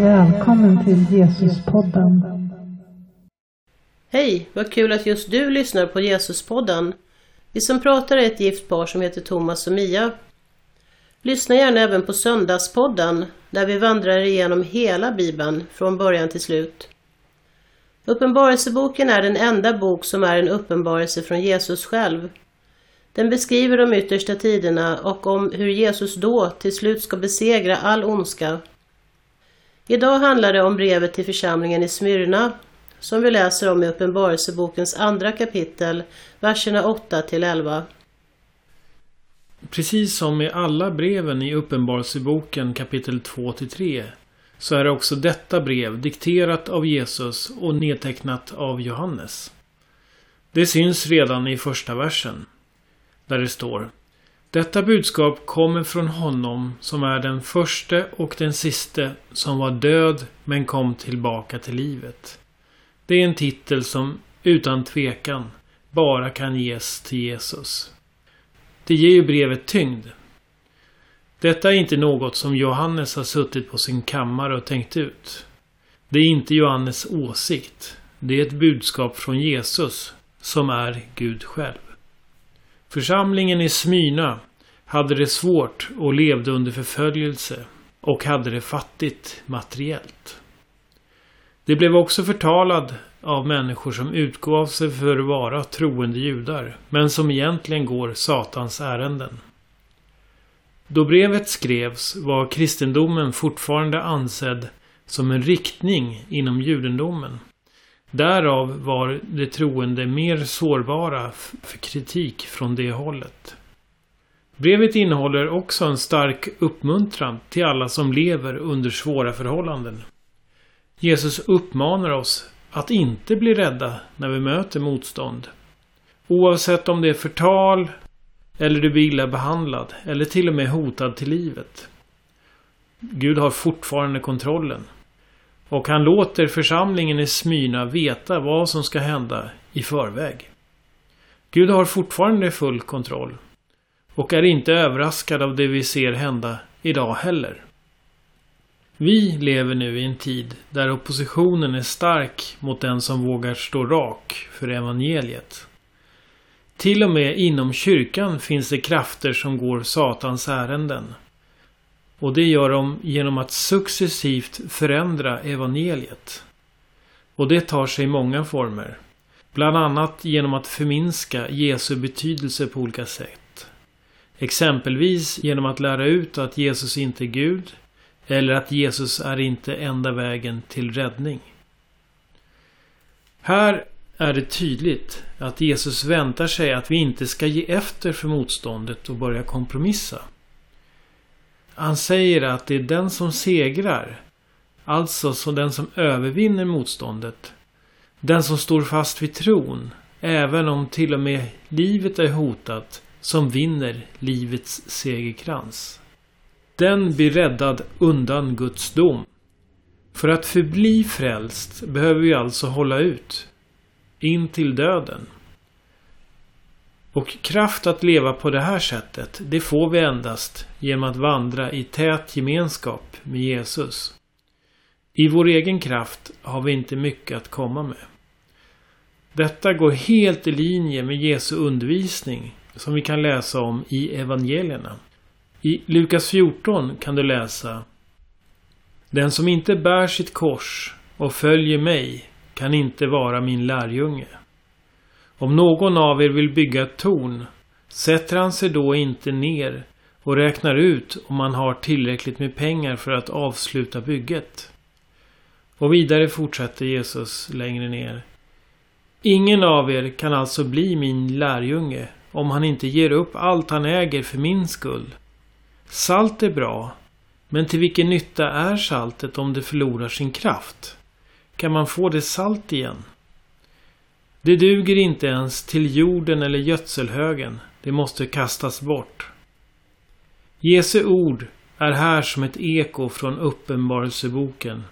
Välkommen till Jesuspodden. Hej, vad kul att just du lyssnar på Jesuspodden. Vi som pratar är ett gift par som heter Thomas och Mia. Lyssna gärna även på Söndagspodden där vi vandrar igenom hela Bibeln från början till slut. Uppenbarelseboken är den enda bok som är en uppenbarelse från Jesus själv. Den beskriver de yttersta tiderna och om hur Jesus då till slut ska besegra all ondska. Idag handlar det om brevet till församlingen i Smyrna som vi läser om i Uppenbarelsebokens andra kapitel, verserna 8 till 11. Precis som med alla breven i Uppenbarelseboken kapitel 2 till 3 så är också detta brev dikterat av Jesus och nedtecknat av Johannes. Det syns redan i första versen. Där det står detta budskap kommer från honom som är den förste och den siste som var död men kom tillbaka till livet. Det är en titel som utan tvekan bara kan ges till Jesus. Det ger ju brevet tyngd. Detta är inte något som Johannes har suttit på sin kammare och tänkt ut. Det är inte Johannes åsikt. Det är ett budskap från Jesus som är Gud själv. Församlingen i Smyna hade det svårt och levde under förföljelse och hade det fattigt materiellt. Det blev också förtalad av människor som utgav sig för att vara troende judar men som egentligen går Satans ärenden. Då brevet skrevs var kristendomen fortfarande ansedd som en riktning inom judendomen. Därav var de troende mer sårbara för kritik från det hållet. Brevet innehåller också en stark uppmuntran till alla som lever under svåra förhållanden. Jesus uppmanar oss att inte bli rädda när vi möter motstånd. Oavsett om det är förtal eller du blir illa behandlad eller till och med hotad till livet. Gud har fortfarande kontrollen. Och han låter församlingen i Smyrna veta vad som ska hända i förväg. Gud har fortfarande full kontroll. Och är inte överraskad av det vi ser hända idag heller. Vi lever nu i en tid där oppositionen är stark mot den som vågar stå rak för evangeliet. Till och med inom kyrkan finns det krafter som går Satans ärenden. Och det gör de genom att successivt förändra evangeliet. Och det tar sig många former. Bland annat genom att förminska Jesu betydelse på olika sätt. Exempelvis genom att lära ut att Jesus inte är Gud eller att Jesus är inte enda vägen till räddning. Här är det tydligt att Jesus väntar sig att vi inte ska ge efter för motståndet och börja kompromissa. Han säger att det är den som segrar, alltså så den som övervinner motståndet, den som står fast vid tron, även om till och med livet är hotat, som vinner livets segerkrans. Den blir räddad undan Guds dom. För att förbli frälst behöver vi alltså hålla ut. In till döden. Och kraft att leva på det här sättet, det får vi endast genom att vandra i tät gemenskap med Jesus. I vår egen kraft har vi inte mycket att komma med. Detta går helt i linje med Jesu undervisning som vi kan läsa om i evangelierna. I Lukas 14 kan du läsa Den som inte bär sitt kors och följer mig kan inte vara min lärjunge. Om någon av er vill bygga ett torn sätter han sig då inte ner och räknar ut om man har tillräckligt med pengar för att avsluta bygget. Och vidare fortsätter Jesus längre ner. Ingen av er kan alltså bli min lärjunge om han inte ger upp allt han äger för min skull. Salt är bra, men till vilken nytta är saltet om det förlorar sin kraft? Kan man få det salt igen? Det duger inte ens till jorden eller gödselhögen. Det måste kastas bort. Jesu ord är här som ett eko från Uppenbarelseboken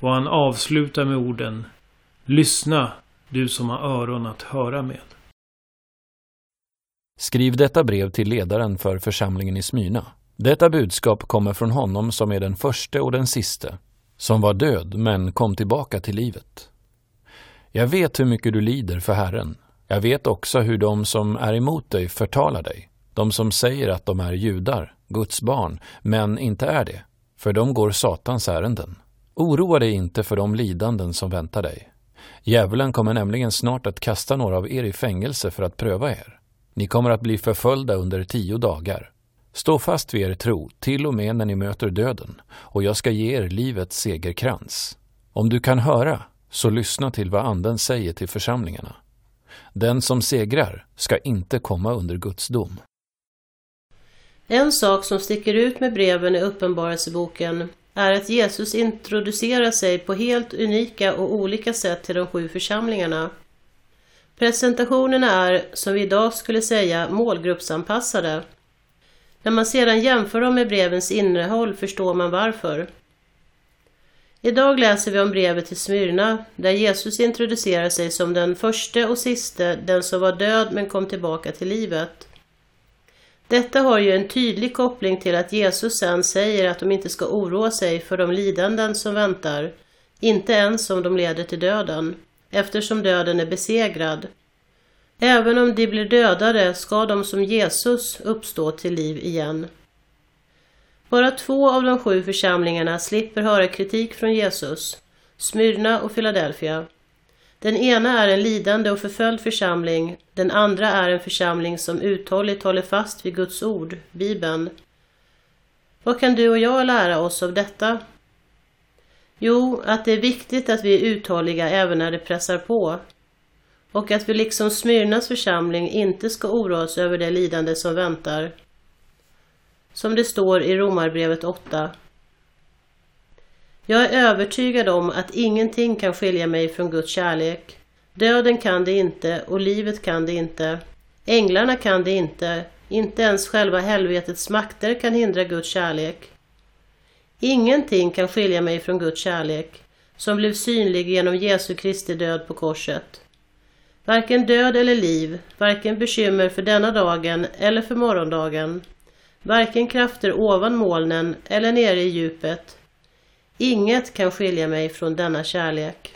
och han avslutar med orden Lyssna, du som har öron att höra med. Skriv detta brev till ledaren för församlingen i Smyna. Detta budskap kommer från honom som är den förste och den siste som var död men kom tillbaka till livet. Jag vet hur mycket du lider för Herren. Jag vet också hur de som är emot dig förtalar dig. De som säger att de är judar, Guds barn, men inte är det, för de går Satans ärenden. Oroa dig inte för de lidanden som väntar dig. Djävulen kommer nämligen snart att kasta några av er i fängelse för att pröva er. Ni kommer att bli förföljda under tio dagar. Stå fast vid er tro, till och med när ni möter döden, och jag ska ge er livets segerkrans. Om du kan höra, så lyssna till vad Anden säger till församlingarna. Den som segrar ska inte komma under Guds dom. En sak som sticker ut med breven i Uppenbarelseboken är att Jesus introducerar sig på helt unika och olika sätt till de sju församlingarna. Presentationerna är, som vi idag skulle säga, målgruppsanpassade. När man sedan jämför dem med brevens innehåll förstår man varför. Idag läser vi om brevet till Smyrna, där Jesus introducerar sig som den första och siste, den som var död men kom tillbaka till livet. Detta har ju en tydlig koppling till att Jesus sen säger att de inte ska oroa sig för de lidanden som väntar, inte ens om de leder till döden, eftersom döden är besegrad. Även om de blir dödade ska de som Jesus uppstå till liv igen. Bara två av de sju församlingarna slipper höra kritik från Jesus, Smyrna och Philadelphia. Den ena är en lidande och förföljd församling, den andra är en församling som uthålligt håller fast vid Guds ord, Bibeln. Vad kan du och jag lära oss av detta? Jo, att det är viktigt att vi är uthålliga även när det pressar på. Och att vi liksom Smyrnas församling inte ska oroa oss över det lidande som väntar. Som det står i Romarbrevet 8. Jag är övertygad om att ingenting kan skilja mig från Guds kärlek. Döden kan det inte och livet kan det inte. Änglarna kan det inte. Inte ens själva helvetets makter kan hindra Guds kärlek. Ingenting kan skilja mig från Guds kärlek, som blev synlig genom Jesu Kristi död på korset. Varken död eller liv, varken bekymmer för denna dagen eller för morgondagen, varken krafter ovan molnen eller nere i djupet, Inget kan skilja mig från denna kärlek.